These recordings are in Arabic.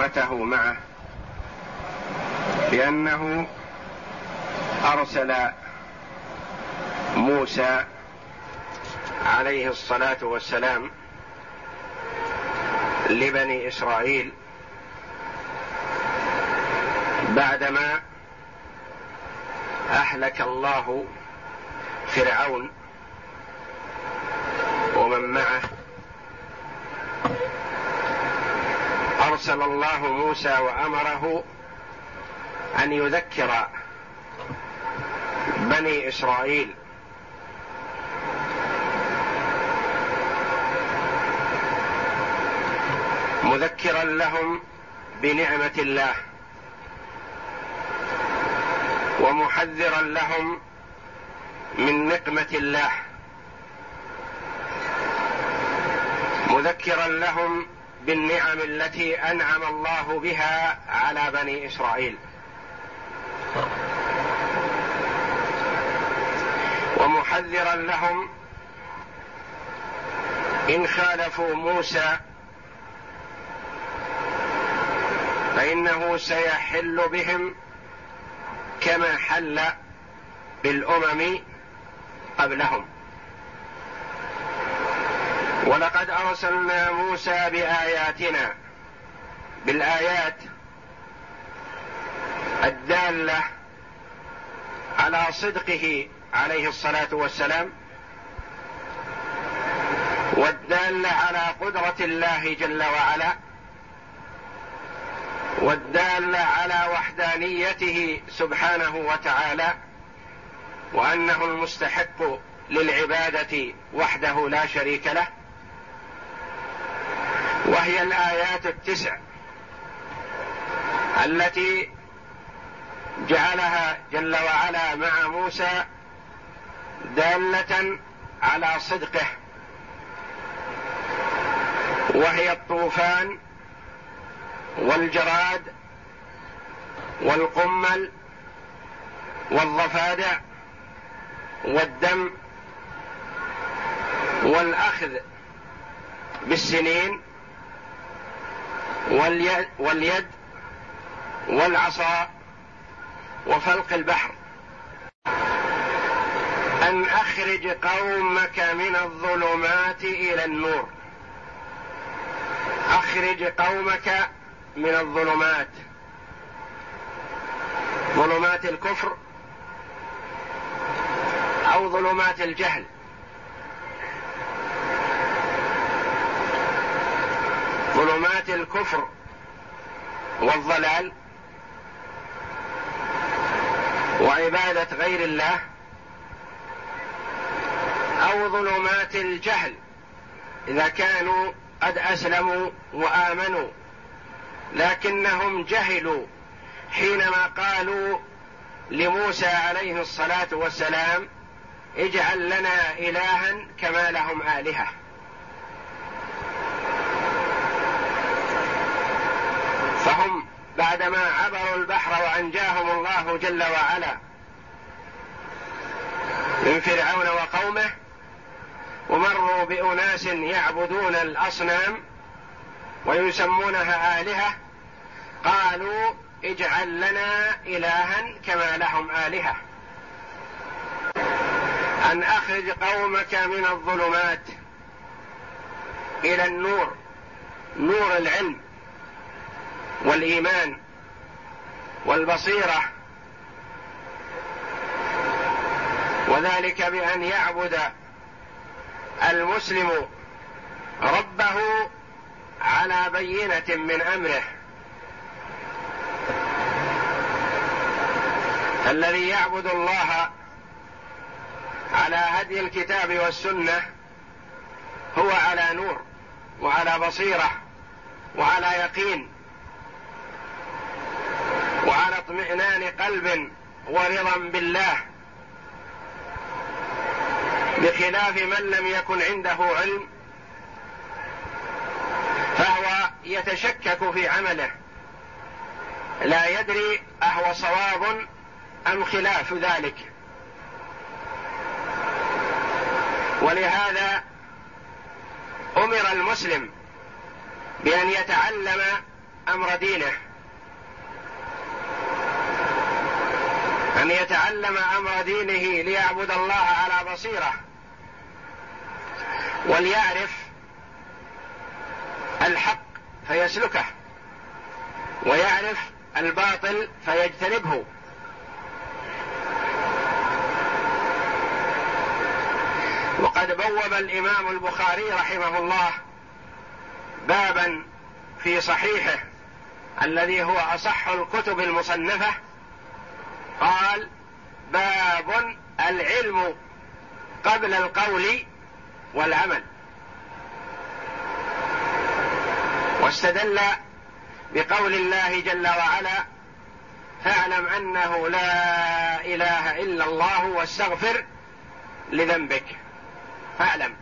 امته معه بانه أرسل موسى عليه الصلاة والسلام لبني إسرائيل بعدما أهلك الله فرعون ومن معه أرسل الله موسى وأمره أن يذكر بني إسرائيل. مذكرا لهم بنعمة الله. ومحذرا لهم من نقمة الله. مذكرا لهم بالنعم التي أنعم الله بها على بني إسرائيل. ومحذرا لهم إن خالفوا موسى فإنه سيحل بهم كما حل بالأمم قبلهم. ولقد أرسلنا موسى بآياتنا بالآيات الدالة على صدقه عليه الصلاة والسلام والدالة على قدرة الله جل وعلا والدالة على وحدانيته سبحانه وتعالى وأنه المستحق للعبادة وحده لا شريك له وهي الآيات التسع التي جعلها جل وعلا مع موسى دالة على صدقه وهي الطوفان والجراد والقمل والضفادع والدم والأخذ بالسنين واليد, واليد والعصا وفلق البحر. أن أخرج قومك من الظلمات إلى النور. أخرج قومك من الظلمات. ظلمات الكفر أو ظلمات الجهل. ظلمات الكفر والضلال وعبادة غير الله أو ظلمات الجهل إذا كانوا قد أسلموا وآمنوا لكنهم جهلوا حينما قالوا لموسى عليه الصلاة والسلام اجعل لنا الها كما لهم آلهة فهم بعدما عبروا البحر وأنجاهم الله جل وعلا من فرعون وقومه ومروا بأناس يعبدون الأصنام ويسمونها آلهة قالوا اجعل لنا إلها كما لهم آلهة. أن أخرج قومك من الظلمات إلى النور نور العلم. والإيمان والبصيرة وذلك بأن يعبد المسلم ربه على بينة من أمره. الذي يعبد الله على هدي الكتاب والسنة هو على نور وعلى بصيرة وعلى يقين. وعلى اطمئنان قلب ورضا بالله. بخلاف من لم يكن عنده علم فهو يتشكك في عمله. لا يدري أهو صواب أم خلاف ذلك. ولهذا أمر المسلم بأن يتعلم أمر دينه. أن يتعلم أمر دينه ليعبد الله على بصيرة وليعرف الحق فيسلكه ويعرف الباطل فيجتنبه. وقد بوب الإمام البخاري رحمه الله بابا في صحيحه الذي هو أصح الكتب المصنفة قال باب العلم قبل القول والعمل. واستدل بقول الله جل وعلا فاعلم أنه لا إله إلا الله واستغفر لذنبك. فاعلم.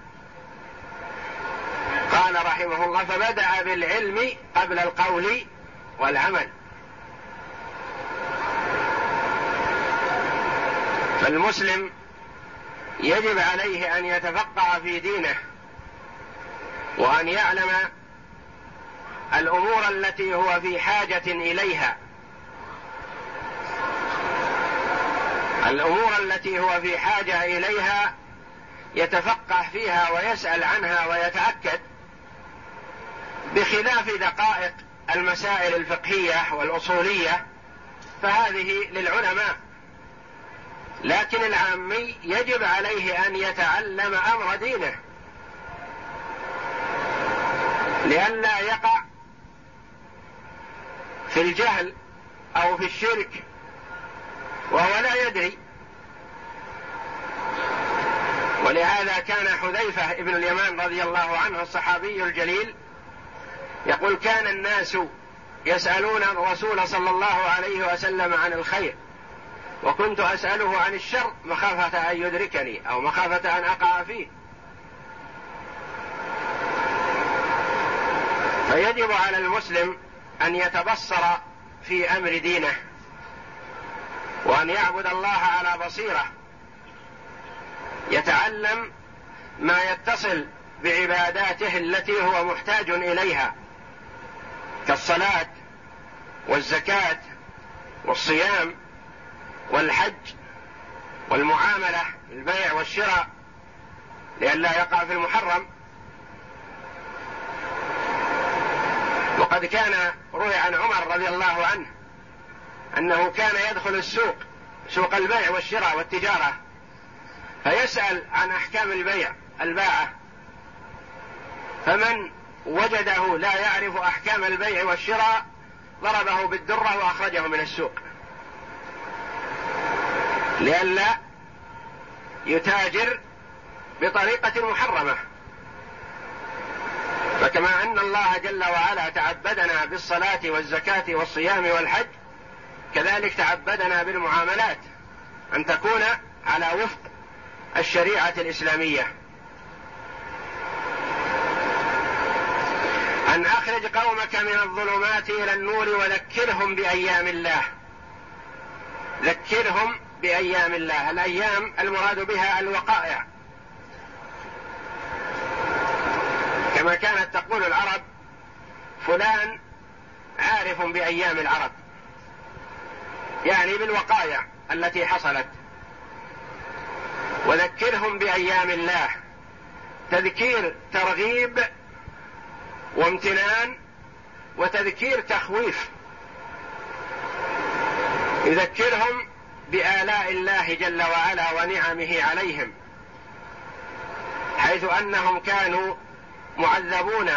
قال رحمه الله فبدأ بالعلم قبل القول والعمل. فالمسلم يجب عليه أن يتفقه في دينه وأن يعلم الأمور التي هو في حاجة إليها. الأمور التي هو في حاجة إليها يتفقه فيها ويسأل عنها ويتأكد بخلاف دقائق المسائل الفقهية والأصولية فهذه للعلماء. لكن العامي يجب عليه أن يتعلم أمر دينه. لئلا يقع في الجهل أو في الشرك وهو لا يدري. ولهذا كان حذيفة ابن اليمان رضي الله عنه الصحابي الجليل يقول كان الناس يسألون الرسول صلى الله عليه وسلم عن الخير. وكنت أسأله عن الشر مخافة أن يدركني أو مخافة أن أقع فيه. فيجب على المسلم أن يتبصر في أمر دينه وأن يعبد الله على بصيرة يتعلم ما يتصل بعباداته التي هو محتاج إليها كالصلاة والزكاة والصيام. والحج والمعاملة البيع والشراء لئلا يقع في المحرم. وقد كان روي عن عمر رضي الله عنه أنه كان يدخل السوق سوق البيع والشراء والتجارة فيسأل عن أحكام البيع الباعة. فمن وجده لا يعرف أحكام البيع والشراء ضربه بالدرة وأخرجه من السوق. لئلا يتاجر بطريقة محرمة. فكما أن الله جل وعلا تعبدنا بالصلاة والزكاة والصيام والحج كذلك تعبدنا بالمعاملات أن تكون على وفق الشريعة الإسلامية. أن أخرج قومك من الظلمات إلى النور وذكرهم بأيام الله. ذكرهم بأيام الله. الأيام المراد بها الوقائع. كما كانت تقول العرب فلان عارف بأيام العرب. يعني بالوقائع التي حصلت. وذكرهم بأيام الله. تذكير ترغيب وامتنان وتذكير تخويف. يذكرهم بآلاء الله جل وعلا ونعمه عليهم حيث أنهم كانوا معذبون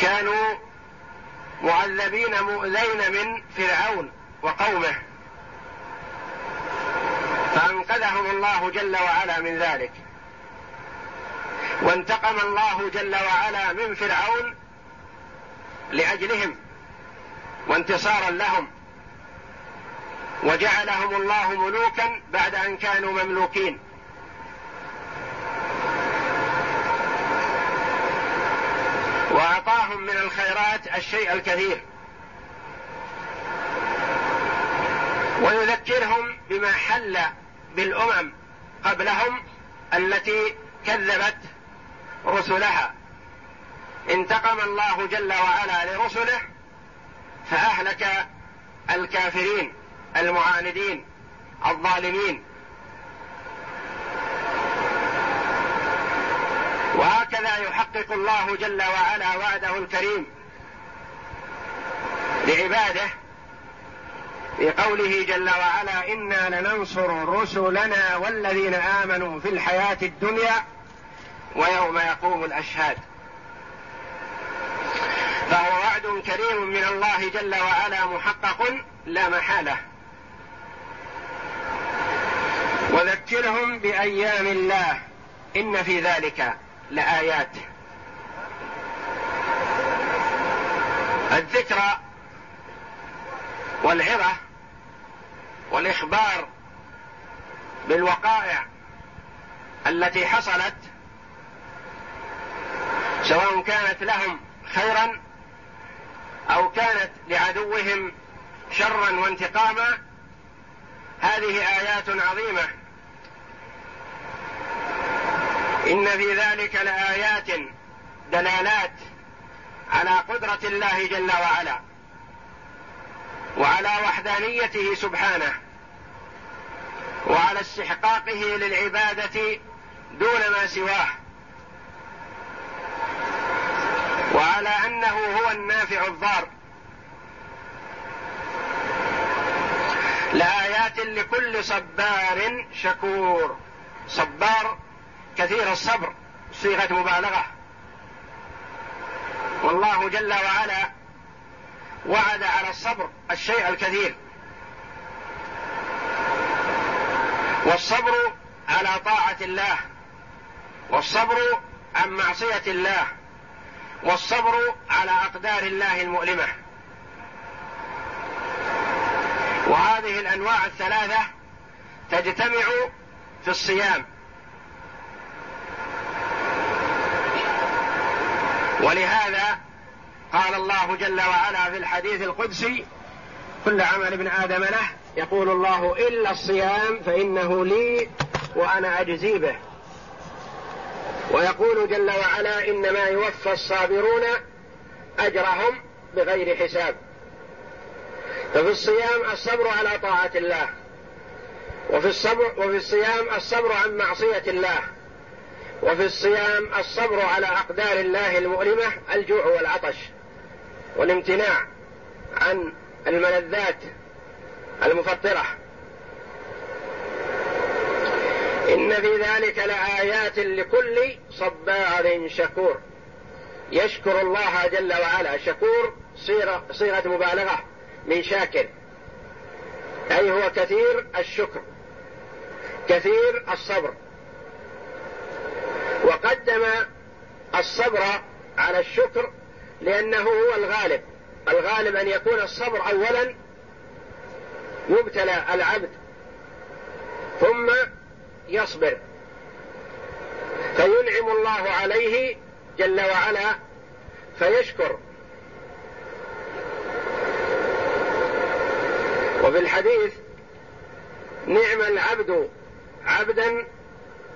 كانوا معذبين مؤذين من فرعون وقومه فأنقذهم الله جل وعلا من ذلك. وانتقم الله جل وعلا من فرعون لأجلهم وانتصارا لهم. وجعلهم الله ملوكا بعد أن كانوا مملوكين. وأعطاهم من الخيرات الشيء الكثير. ويذكرهم بما حل بالأمم قبلهم التي كذبت رسلها. انتقم الله جل وعلا لرسله فأهلك الكافرين. المعاندين الظالمين. وهكذا يحقق الله جل وعلا وعده الكريم لعباده في قوله جل وعلا إنا لننصر رسلنا والذين آمنوا في الحياة الدنيا ويوم يقوم الأشهاد. فهو وعد كريم من الله جل وعلا محقق لا محالة. وذكرهم بأيام الله. إن في ذلك لآيات. الذكرى والعظة والإخبار بالوقائع التي حصلت سواء كانت لهم خيرا أو كانت لعدوهم شرا وانتقاما هذه آيات عظيمة. إن في ذلك لآيات دلالات على قدرة الله جل وعلا وعلى وحدانيته سبحانه وعلى استحقاقه للعبادة دون ما سواه وعلى أنه هو النافع الضار. لآيات لكل صبار شكور. صبار كثير الصبر صيغة مبالغة. والله جل وعلا وعد على الصبر الشيء الكثير. والصبر على طاعة الله. والصبر عن معصية الله. والصبر على أقدار الله المؤلمة. وهذه الأنواع الثلاثة تجتمع في الصيام. ولهذا قال الله جل وعلا في الحديث القدسي كل عمل ابن آدم له يقول الله إلا الصيام فإنه لي وأنا أجزي به. ويقول جل وعلا إنما يوفى الصابرون أجرهم بغير حساب. ففي الصيام الصبر على طاعة الله. وفي الصبر وفي الصيام الصبر عن معصية الله. وفي الصيام الصبر على أقدار الله المؤلمة الجوع والعطش والامتناع عن الملذات المفطرة. إن في ذلك لآيات لكل صبار شكور. يشكر الله جل وعلا. شكور صيغه مبالغة. من شاكر أي هو كثير الشكر كثير الصبر. وقدم الصبر على الشكر لأنه هو الغالب. الغالب أن يكون الصبر أولا يبتلى العبد ثم يصبر. فينعم الله عليه جل وعلا فيشكر. وفي الحديث نعم العبد عبدا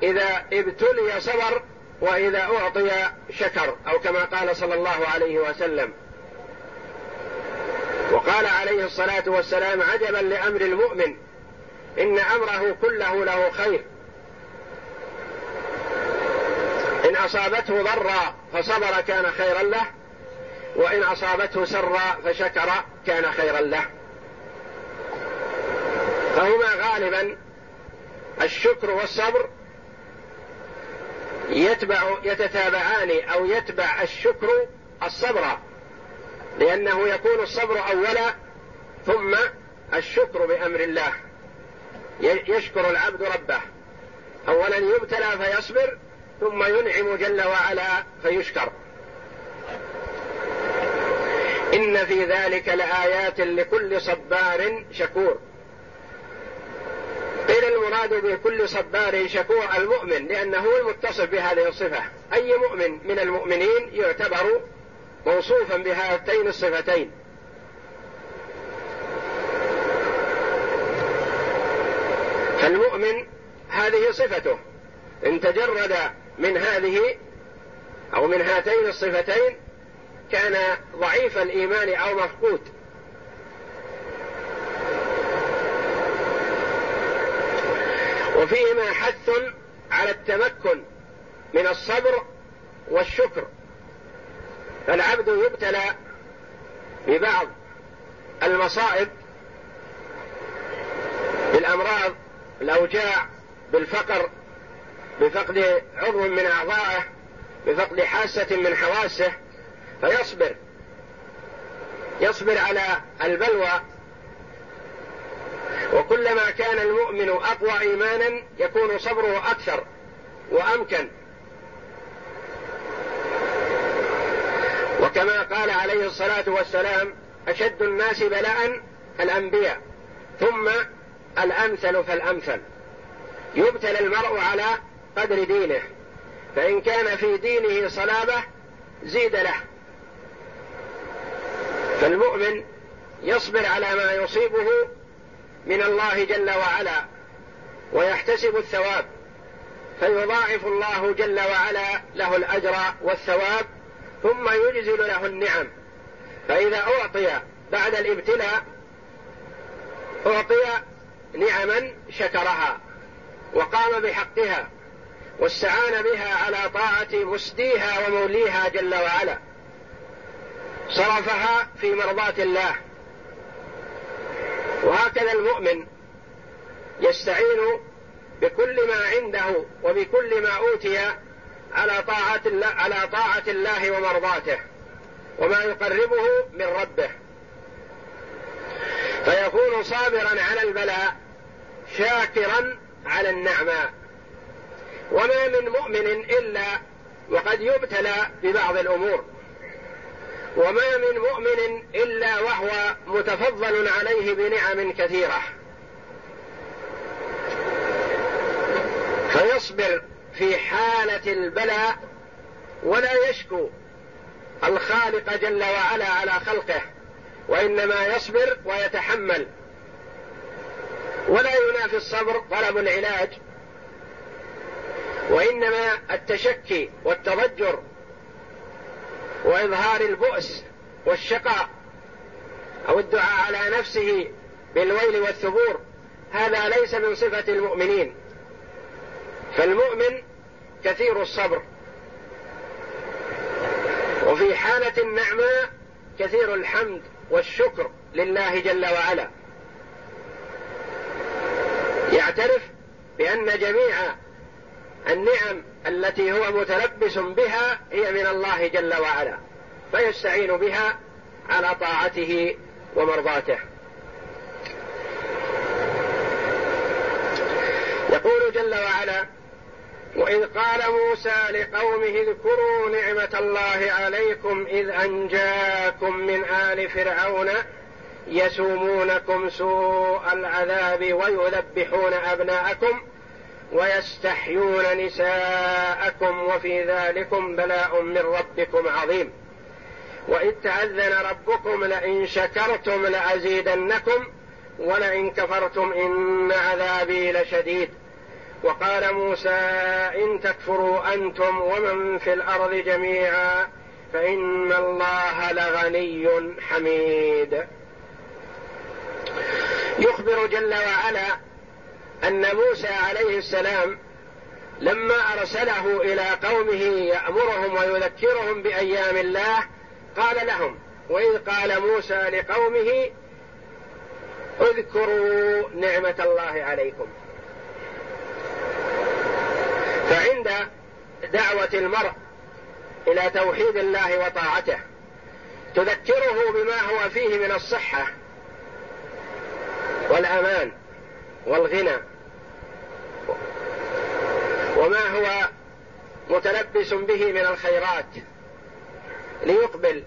إذا ابتلي صبر وإذا أعطي شكر أو كما قال صلى الله عليه وسلم. وقال عليه الصلاة والسلام عجبا لأمر المؤمن إن أمره كله له خير. إن أصابته ضرا فصبر كان خيرا له وإن أصابته سرا فشكر كان خيرا له. فهما غالبا الشكر والصبر يتبع يتتابعان أو يتبع الشكر الصبر لأنه يكون الصبر اولا ثم الشكر بأمر الله. يشكر العبد ربه. اولا يبتلى فيصبر ثم ينعم جل وعلا فيشكر. إن في ذلك لآيات لكل صبار شكور. قيل المراد بكل صبار شكور المؤمن لأنه هو المتصف بهذه الصفة. أي مؤمن من المؤمنين يعتبر موصوفا بهاتين الصفتين. فالمؤمن هذه صفته. إن تجرد من هذه أو من هاتين الصفتين كان ضعيف الإيمان أو مفقود. وفيهما حث على التمكن من الصبر والشكر. فالعبد يبتلى ببعض المصائب بالأمراض الاوجاع بالفقر بفقد عضو من أعضائه بفقد حاسة من حواسه. فيصبر يصبر على البلوى وكلما كان المؤمن أقوى إيمانا يكون صبره أكثر وأمكن. وكما قال عليه الصلاة والسلام أشد الناس بلاء الأنبياء ثم الأمثل فالأمثل. يبتلى المرء على قدر دينه فإن كان في دينه صلابة زيد له. فالمؤمن يصبر على ما يصيبه من الله جل وعلا ويحتسب الثواب فيضاعف الله جل وعلا له الأجر والثواب ثم يجزل له النعم. فإذا أعطي بعد الابتلاء أعطي نعما شكرها وقام بحقها واستعان بها على طاعة مسديها وموليها جل وعلا. صرفها في مرضاة الله. وهكذا المؤمن يستعين بكل ما عنده وبكل ما أوتي على طاعة على طاعة الله ومرضاته وما يقربه من ربه. فيكون صابرا على البلاء شاكرا على النعماء. وما من مؤمن إلا وقد يبتلى ببعض الأمور. وما من مؤمن إلا وهو متفضل عليه بنعم كثيرة. فيصبر في حالة البلاء ولا يشكو الخالق جل وعلا على خلقه وإنما يصبر ويتحمل. ولا ينافي الصبر طلب العلاج وإنما التشكي والتضجر وإظهار البؤس والشقاء أو الدعاء على نفسه بالويل والثبور هذا ليس من صفة المؤمنين. فالمؤمن كثير الصبر. وفي حالة النعماء كثير الحمد والشكر لله جل وعلا. يعترف بأن جميع النعم التي هو متلبس بها هي من الله جل وعلا فيستعين بها على طاعته ومرضاته. يقول جل وعلا وإذ قال موسى لقومه اذكروا نعمة الله عليكم إذ أنجاكم من آل فرعون يسومونكم سوء العذاب ويذبحون أبناءكم ويستحيون نساءكم وفي ذلكم بلاء من ربكم عظيم. وإذ تأذن ربكم لئن شكرتم لأزيدنكم ولئن كفرتم إن عذابي لشديد. وقال موسى إن تكفروا أنتم ومن في الأرض جميعا فإن الله لغني حميد. يخبر جل وعلا أن موسى عليه السلام لما أرسله إلى قومه يأمرهم ويذكرهم بأيام الله قال لهم وإذ قال موسى لقومه اذكروا نعمة الله عليكم. فعند دعوة المرء إلى توحيد الله وطاعته تذكره بما هو فيه من الصحة والأمان. والغنى. وما هو متلبس به من الخيرات ليقبل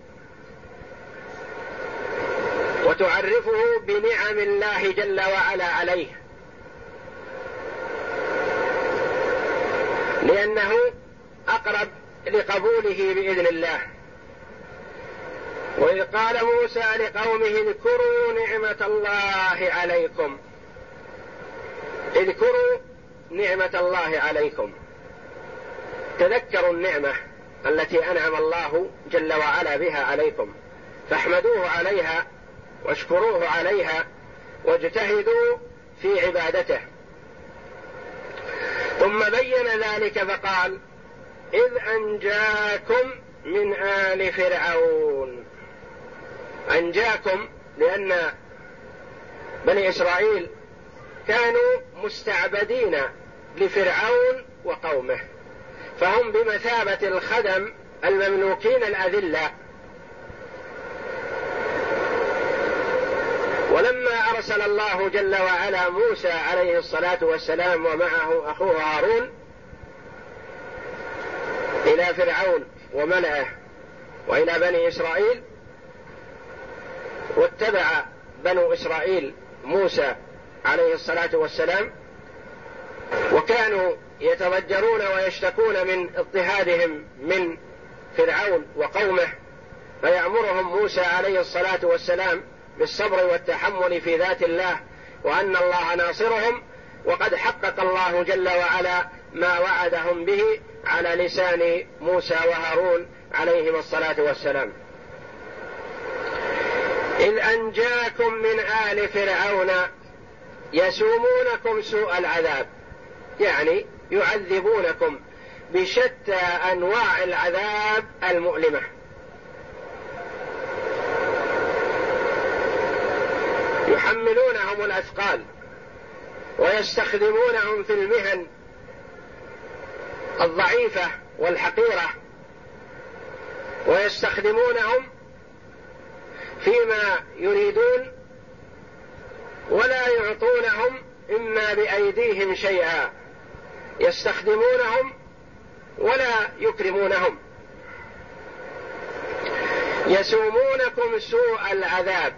وتعرفه بنعم الله جل وعلا عليه. لأنه أقرب لقبوله بإذن الله. وإذ قال موسى لقومه اذكروا نعمة الله عليكم. اذكروا نعمة الله عليكم. تذكروا النعمة التي أنعم الله جل وعلا بها عليكم. فاحمدوه عليها واشكروه عليها واجتهدوا في عبادته. ثم بين ذلك فقال إذ أنجاكم من آل فرعون. أنجاكم لأن بني إسرائيل كانوا مستعبدين لفرعون وقومه فهم بمثابة الخدم المملوكين الأذلة. ولما أرسل الله جل وعلا موسى عليه الصلاة والسلام ومعه أخوه هارون إلى فرعون وملئه وإلى بني إسرائيل واتبع بنو إسرائيل موسى عليه الصلاة والسلام وكانوا يتضجرون ويشتكون من اضطهادهم من فرعون وقومه فيأمرهم موسى عليه الصلاة والسلام بالصبر والتحمل في ذات الله وأن الله ناصرهم وقد حقق الله جل وعلا ما وعدهم به على لسان موسى وهارون عليهما الصلاة والسلام. إذ أنجاكم من آل فرعون يسومونكم سوء العذاب. يعني يعذبونكم بشتى أنواع العذاب المؤلمة. يحملونهم الأثقال ويستخدمونهم في المهن الضعيفة والحقيرة ويستخدمونهم فيما يريدون ولا يعطونهم إما بأيديهم شيئا. يستخدمونهم ولا يكرمونهم. يسومونكم سوء العذاب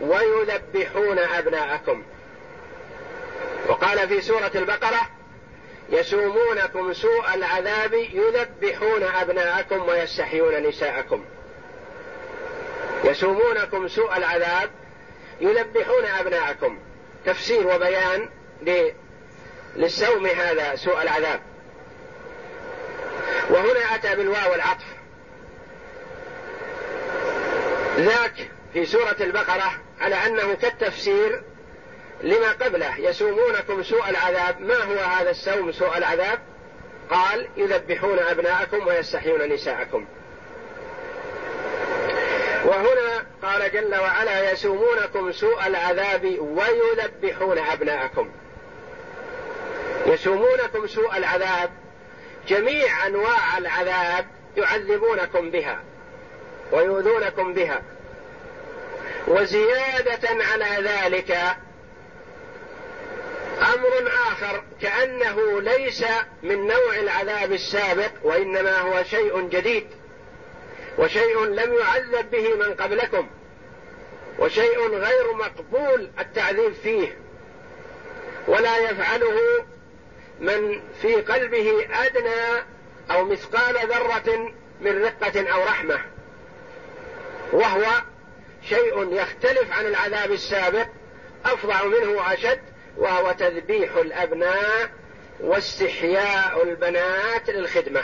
ويذبحون أبناءكم. وقال في سورة البقرة يسومونكم سوء العذاب يذبحون أبناءكم ويستحيون نساءكم. يسومونكم سوء العذاب يذبحون أبناءكم. تفسير وبيان للسوم هذا سوء العذاب. وهنا أتى بالواو العطف ذاك في سورة البقرة على أنه كالتفسير لما قبله. يسومونكم سوء العذاب. ما هو هذا السوم سوء العذاب؟ قال يذبحون أبناءكم ويستحيون نساءكم. وهنا قال جل وعلا يسومونكم سوء العذاب ويذبحون أبناءكم. يسومونكم سوء العذاب جميع أنواع العذاب يعذبونكم بها ويؤذونكم بها. وزيادة على ذلك أمر آخر كأنه ليس من نوع العذاب السابق وإنما هو شيء جديد. وشيء لم يعذب به من قبلكم وشيء غير مقبول التعذيب فيه ولا يفعله من في قلبه أدنى أو مثقال ذرة من رقة أو رحمة. وهو شيء يختلف عن العذاب السابق أفظع منه وأشد وهو تذبيح الأبناء واستحياء البنات للخدمة.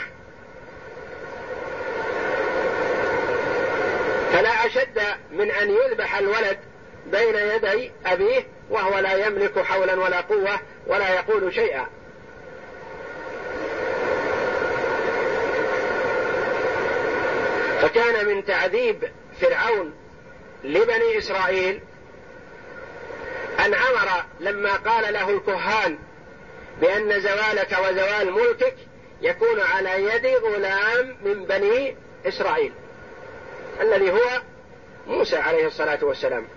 فلا أشد من أن يذبح الولد بين يدي أبيه وهو لا يملك حولا ولا قوة ولا يقول شيئا. فكان من تعذيب فرعون لبني إسرائيل أن أمر لما قال له الكهان بأن زوالك وزوال ملكك يكون على يد غلام من بني إسرائيل. الذي هو موسى عليه الصلاة والسلام.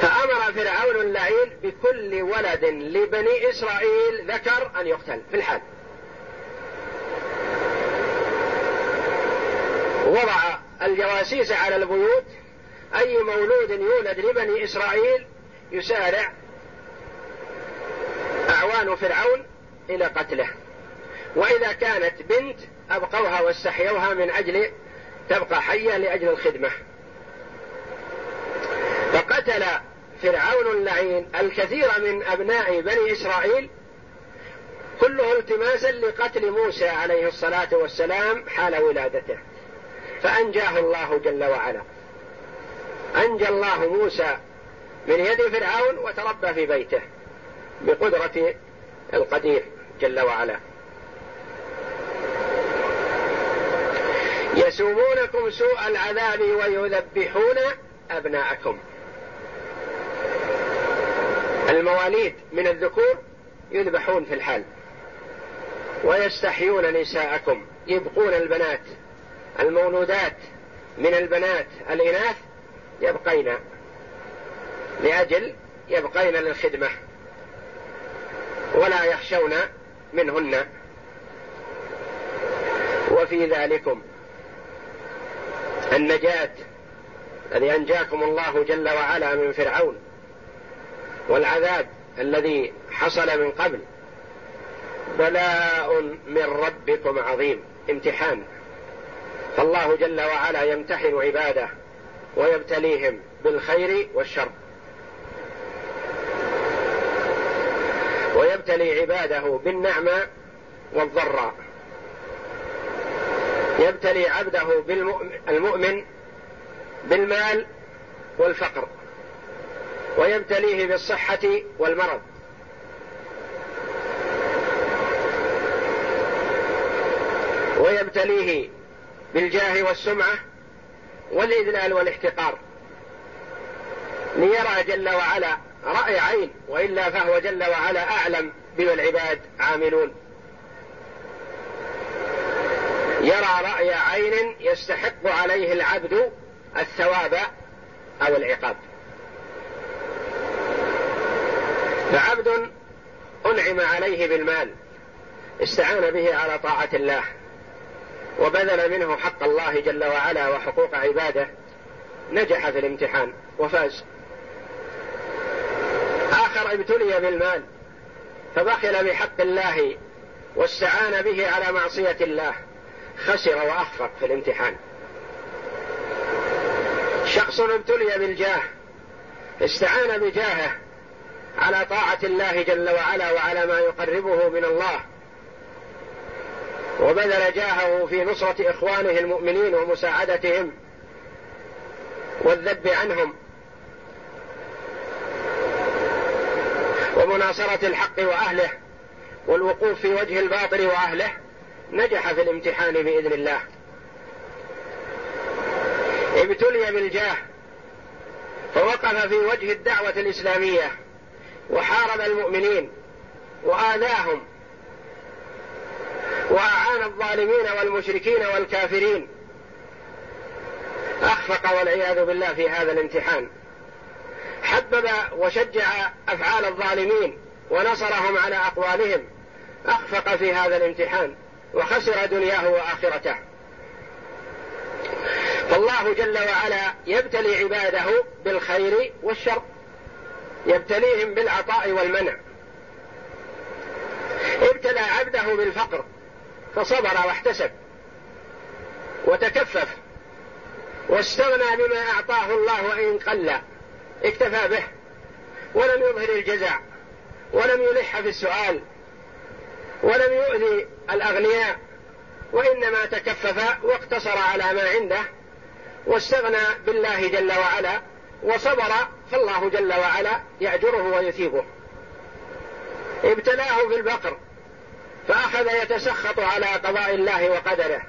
فأمر فرعون اللعين بكل ولد لبني إسرائيل ذكر أن يقتل في الحال. وضع الجواسيس على البيوت أي مولود يولد لبني إسرائيل يسارع أعوان فرعون إلى قتله. وإذا كانت بنت أبقوها واستحيوها من أجل تبقى حية لأجل الخدمة. فقتل فرعون اللعين الكثير من أبناء بني إسرائيل كله التماسا لقتل موسى عليه الصلاة والسلام حال ولادته. فأنجاه الله جل وعلا. أنجى الله موسى من يد فرعون وتربى في بيته بقدرة القدير جل وعلا. يسومونكم سوء العذاب ويذبحون أبناءكم. المواليد من الذكور يذبحون في الحال ويستحيون نساءكم. يبقون البنات. المولودات من البنات الإناث يبقين لأجل يبقين للخدمة ولا يخشون منهن. وفي ذلكم النجاة. الذي أنجاكم الله جل وعلا من فرعون. والعذاب الذي حصل من قبل. بلاء من ربكم عظيم. امتحان. فالله جل وعلا يمتحن عباده ويبتليهم بالخير والشر. ويبتلي عباده بالنعمة والضراء. يبتلي عبده بالمؤمن بالمال والفقر ويبتليه بالصحة والمرض. ويبتليه بالجاه والسمعة والإذلال والإحتقار. ليرى جل وعلا رأي عين وإلا فهو جل وعلا أعلم بما العباد عاملون. يرى رأي عين يستحق عليه العبد الثواب أو العقاب. فعبد أنعم عليه بالمال استعان به على طاعة الله وبذل منه حق الله جل وعلا وحقوق عباده نجح في الامتحان وفاز. آخر ابتلي بالمال فبخل بحق الله واستعان به على معصية الله. خسر وأخفق في الامتحان. شخص ابتلي بالجاه استعان بجاهه على طاعة الله جل وعلا وعلى ما يقربه من الله. وبذل جاهه في نصرة إخوانه المؤمنين ومساعدتهم والذب عنهم. ومناصرة الحق وأهله والوقوف في وجه الباطل وأهله. نجح في الامتحان بإذن الله. ابتلي بالجاه فوقف في وجه الدعوة الإسلامية وحارب المؤمنين وآذاهم وأعان الظالمين والمشركين والكافرين. أخفق والعياذ بالله في هذا الامتحان. حبب وشجع أفعال الظالمين ونصرهم على أقوالهم. أخفق في هذا الامتحان. وخسر دنياه وآخرته. فالله جل وعلا يبتلي عباده بالخير والشر يبتليهم بالعطاء والمنع. ابتلى عبده بالفقر فصبر واحتسب وتكفف واستغنى بما أعطاه الله وان قل اكتفى به ولم يظهر الجزع ولم يلح في السؤال ولم يؤذي الأغنياء وإنما تكفف واقتصر على ما عنده واستغنى بالله جل وعلا وصبر فالله جل وعلا يأجره ويثيبه. ابتلاه في البقر فأخذ يتسخط على قضاء الله وقدره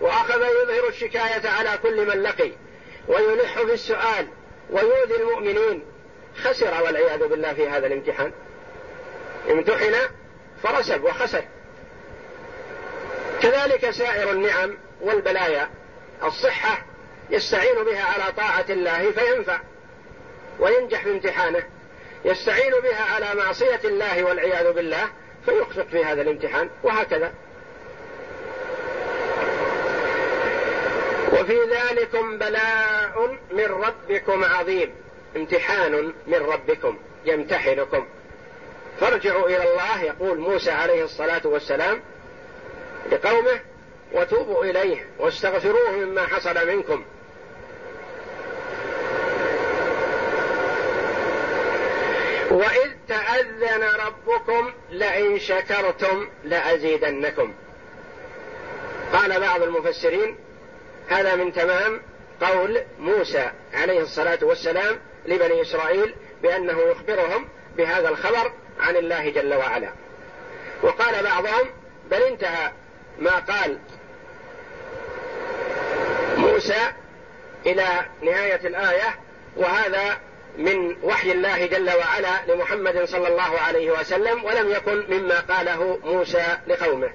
وأخذ يظهر الشكاية على كل من لقي ويلح في السؤال ويؤذي المؤمنين. خسر والعياذ بالله في هذا الامتحان. امتحن فرسب وخسر. كذلك سائر النعم والبلايا الصحة يستعين بها على طاعة الله فينفع وينجح في امتحانه يستعين بها على معصية الله والعياذ بالله فيخفق في هذا الامتحان وهكذا. وفي ذلكم بلاء من ربكم عظيم امتحان من ربكم يمتحنكم. فارجعوا إلى الله يقول موسى عليه الصلاة والسلام لقومه وتوبوا إليه واستغفروه مما حصل منكم. وإذ تأذن ربكم لئن شكرتم لأزيدنكم. قال بعض المفسرين هذا من تمام قول موسى عليه الصلاة والسلام لبني إسرائيل بأنه يخبرهم بهذا الخبر عن الله جل وعلا. وقال بعضهم بل انتهى ما قال موسى إلى نهاية الآية وهذا من وحي الله جل وعلا لمحمد صلى الله عليه وسلم ولم يكن مما قاله موسى لقومه.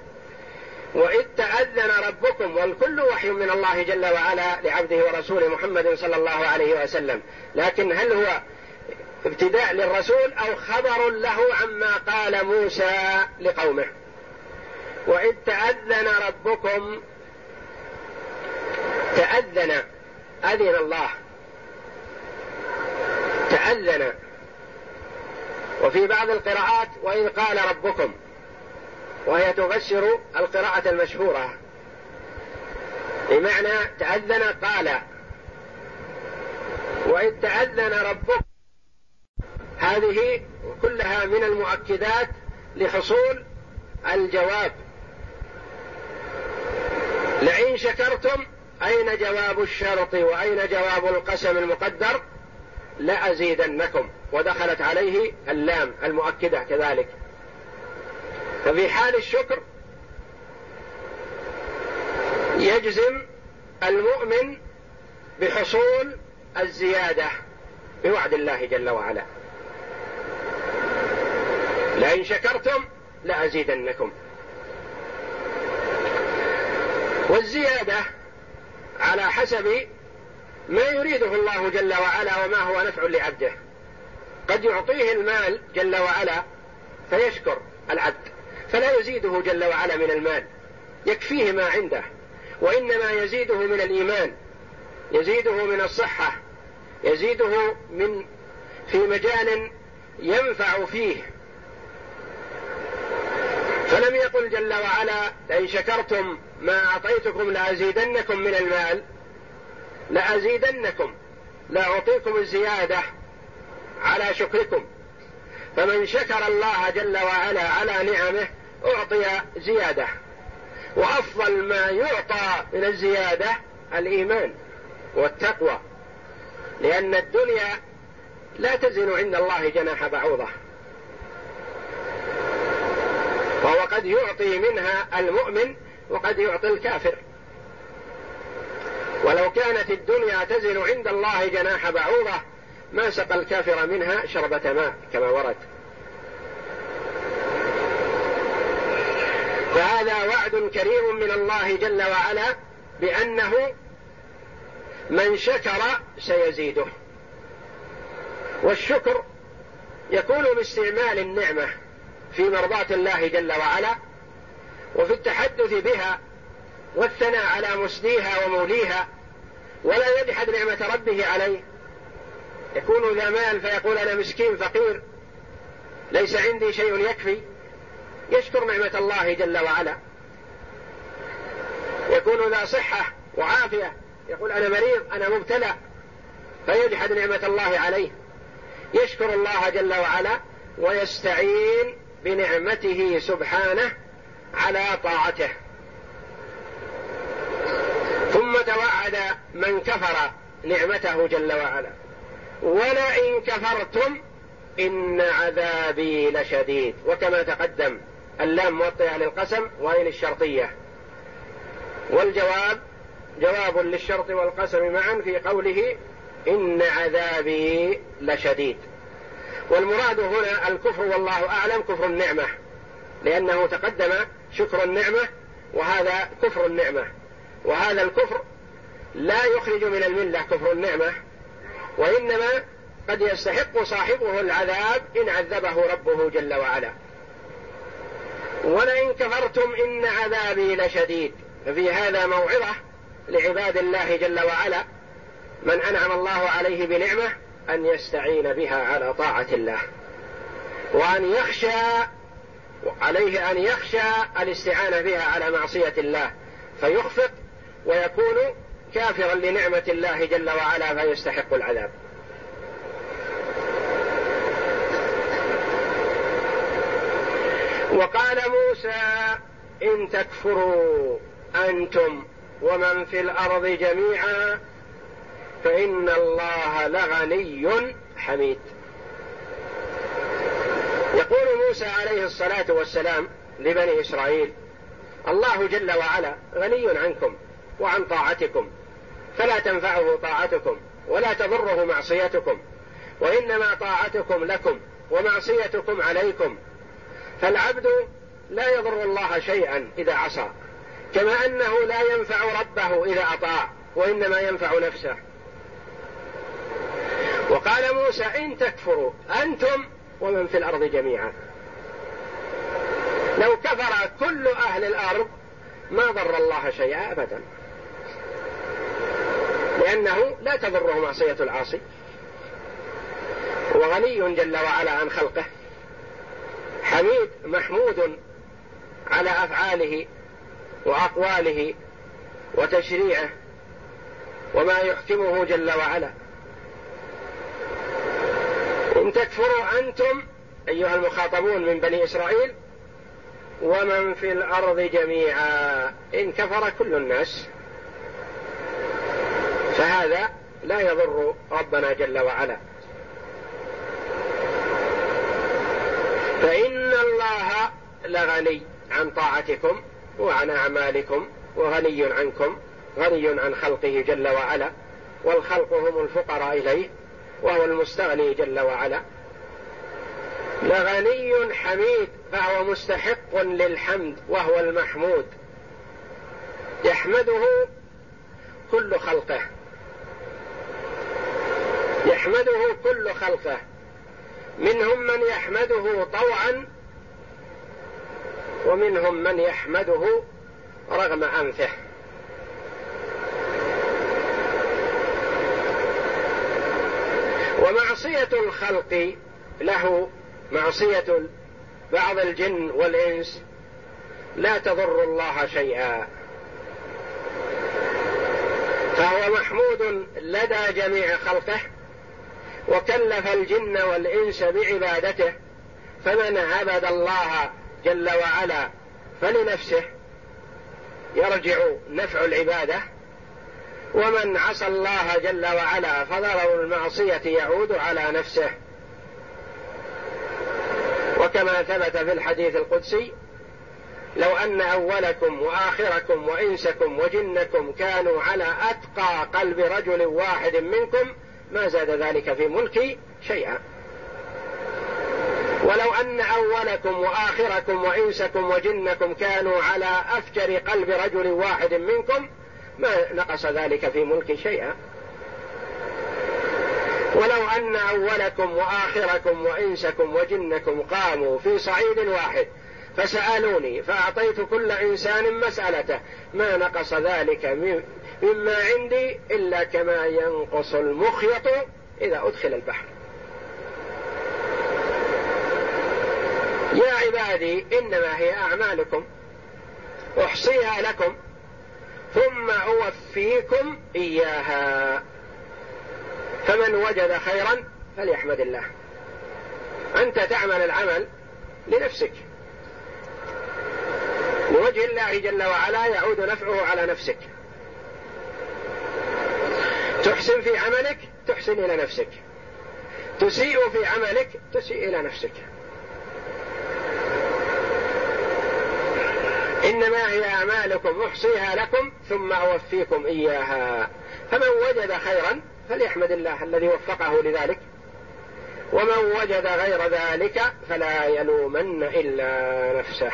وإذ تأذن ربكم والكل وحي من الله جل وعلا لعبده ورسوله محمد صلى الله عليه وسلم. لكن هل هو ابتداء للرسول أو خبر له عما قال موسى لقومه؟ وإذ تأذن ربكم تأذن أذن الله تأذن. وفي بعض القراءات وإذ قال ربكم وهي تفسر القراءة المشهورة. بمعنى تأذن قال وإذ تأذن ربكم هذه كلها من المؤكدات لحصول الجواب. لئن شكرتم أين جواب الشرط وأين جواب القسم المقدر؟ لأزيدنكم. ودخلت عليه اللام المؤكدة كذلك. ففي حال الشكر يجزم المؤمن بحصول الزيادة بوعد الله جل وعلا. لئن شكرتم لأزيدنكم. والزيادة على حسب ما يريده الله جل وعلا وما هو نفع لعبده. قد يعطيه المال جل وعلا فيشكر العبد فلا يزيده جل وعلا من المال يكفيه ما عنده وإنما يزيده من الإيمان يزيده من الصحة يزيده من في مجال ينفع فيه. فلم يقل جل وعلا لئن شكرتم ما أعطيتكم لأزيدنكم من المال. لأزيدنكم لأعطيكم الزيادة على شكركم. فمن شكر الله جل وعلا على نعمه أعطي زيادة. وأفضل ما يعطى من الزيادة الإيمان والتقوى. لأن الدنيا لا تزن عند الله جناح بعوضة. وهو قد يعطي منها المؤمن وقد يعطي الكافر. ولو كانت الدنيا تزن عند الله جناح بعوضة ما سقى الكافر منها شربة ماء كما ورد. فهذا وعد كريم من الله جل وعلا بأنه من شكر سيزيده. والشكر يكون باستعمال النعمة. في مرضاة الله جل وعلا وفي التحدث بها والثناء على مسديها وموليها ولا يجحد نعمة ربه عليه. يكون ذا مال فيقول أنا مسكين فقير ليس عندي شيء يكفي. يشكر نعمة الله جل وعلا. يكون ذا صحة وعافية. يقول أنا مريض أنا مبتلى. فيجحد نعمة الله عليه. يشكر الله جل وعلا ويستعين بنعمته سبحانه على طاعته. ثم توعد من كفر نعمته جل وعلا. ولئن كفرتم إن عذابي لشديد. وكما تقدم اللام موطئة للقسم وإن الشرطيه والجواب جواب للشرط والقسم معا في قوله إن عذابي لشديد. والمراد هنا الكفر والله أعلم كفر النعمة لأنه تقدم شكر النعمة وهذا كفر النعمة وهذا الكفر لا يخرج من الملة كفر النعمة وإنما قد يستحق صاحبه العذاب إن عذبه ربه جل وعلا. ولئن كفرتم إن عذابي لشديد. ففي هذا موعظة لعباد الله جل وعلا. من أنعم الله عليه بنعمة أن يستعين بها على طاعة الله وأن يخشى عليه أن يخشى الاستعانة بها على معصية الله فيخفق ويكون كافرا لنعمة الله جل وعلا فيستحق العذاب. وقال موسى إن تكفروا أنتم ومن في الأرض جميعا فإن الله لغني حميد. يقول موسى عليه الصلاة والسلام لبني إسرائيل الله جل وعلا غني عنكم وعن طاعتكم فلا تنفعه طاعتكم ولا تضره معصيتكم وإنما طاعتكم لكم ومعصيتكم عليكم. فالعبد لا يضر الله شيئا إذا عصى كما أنه لا ينفع ربه إذا أطاع وإنما ينفع نفسه. وقال موسى إن تكفروا أنتم ومن في الأرض جميعا. لو كفر كل أهل الأرض ما ضر الله شيئا ابدا. لأنه لا تضره معصية العاصي. وغني جل وعلا عن خلقه. حميد محمود على أفعاله وأقواله وتشريعه وما يحكمه جل وعلا. ان تكفروا أنتم أيها المخاطبون من بني إسرائيل ومن في الأرض جميعا إن كفر كل الناس. فهذا لا يضر ربنا جل وعلا. فإن الله لغني عن طاعتكم وعن أعمالكم وغني عنكم غني عن خلقه جل وعلا والخلق هم الفقراء إليه. وهو المستغني جل وعلا. لغني حميد فهو مستحق للحمد وهو المحمود. يحمده كل خلقه. يحمده كل خلقه. منهم من يحمده طوعا ومنهم من يحمده رغم أنفه. ومعصية الخلق له معصية بعض الجن والإنس لا تضر الله شيئا. فهو محمود لدى جميع خلقه وكلف الجن والإنس بعبادته فمن عبد الله جل وعلا فلنفسه يرجع نفع العبادة ومن عصى الله جل وعلا فضرر المعصية يعود على نفسه. وكما ثبت في الحديث القدسي لو أن أولكم وآخركم وإنسكم وجنكم كانوا على أتقى قلب رجل واحد منكم ما زاد ذلك في ملكي شيئا. ولو أن أولكم وآخركم وإنسكم وجنكم كانوا على أفجر قلب رجل واحد منكم ما نقص ذلك في ملكي شيئا. ولو أن أولكم وآخركم وإنسكم وجنكم قاموا في صعيد واحد فسألوني فأعطيت كل إنسان مسألته. ما نقص ذلك مما عندي إلا كما ينقص المخيط إذا أدخل البحر. يا عبادي إنما هي أعمالكم. أحصيها لكم. ثم اوفيكم إياها. فمن وجد خيرا فليحمد الله. أنت تعمل العمل لنفسك. لوجه الله جل وعلا يعود نفعه على نفسك. تحسن في عملك تحسن إلى نفسك. تسيء في عملك تسيء إلى نفسك. إنما هي أعمالكم أحصيها لكم ثم أوفيكم إياها. فمن وجد خيرا فليحمد الله الذي وفقه لذلك. ومن وجد غير ذلك فلا يلومن إلا نفسه.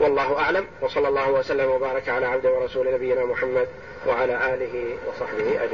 والله أعلم وصلى الله وسلم وبارك على عبده ورسول نبينا محمد وعلى آله وصحبه أجمعين.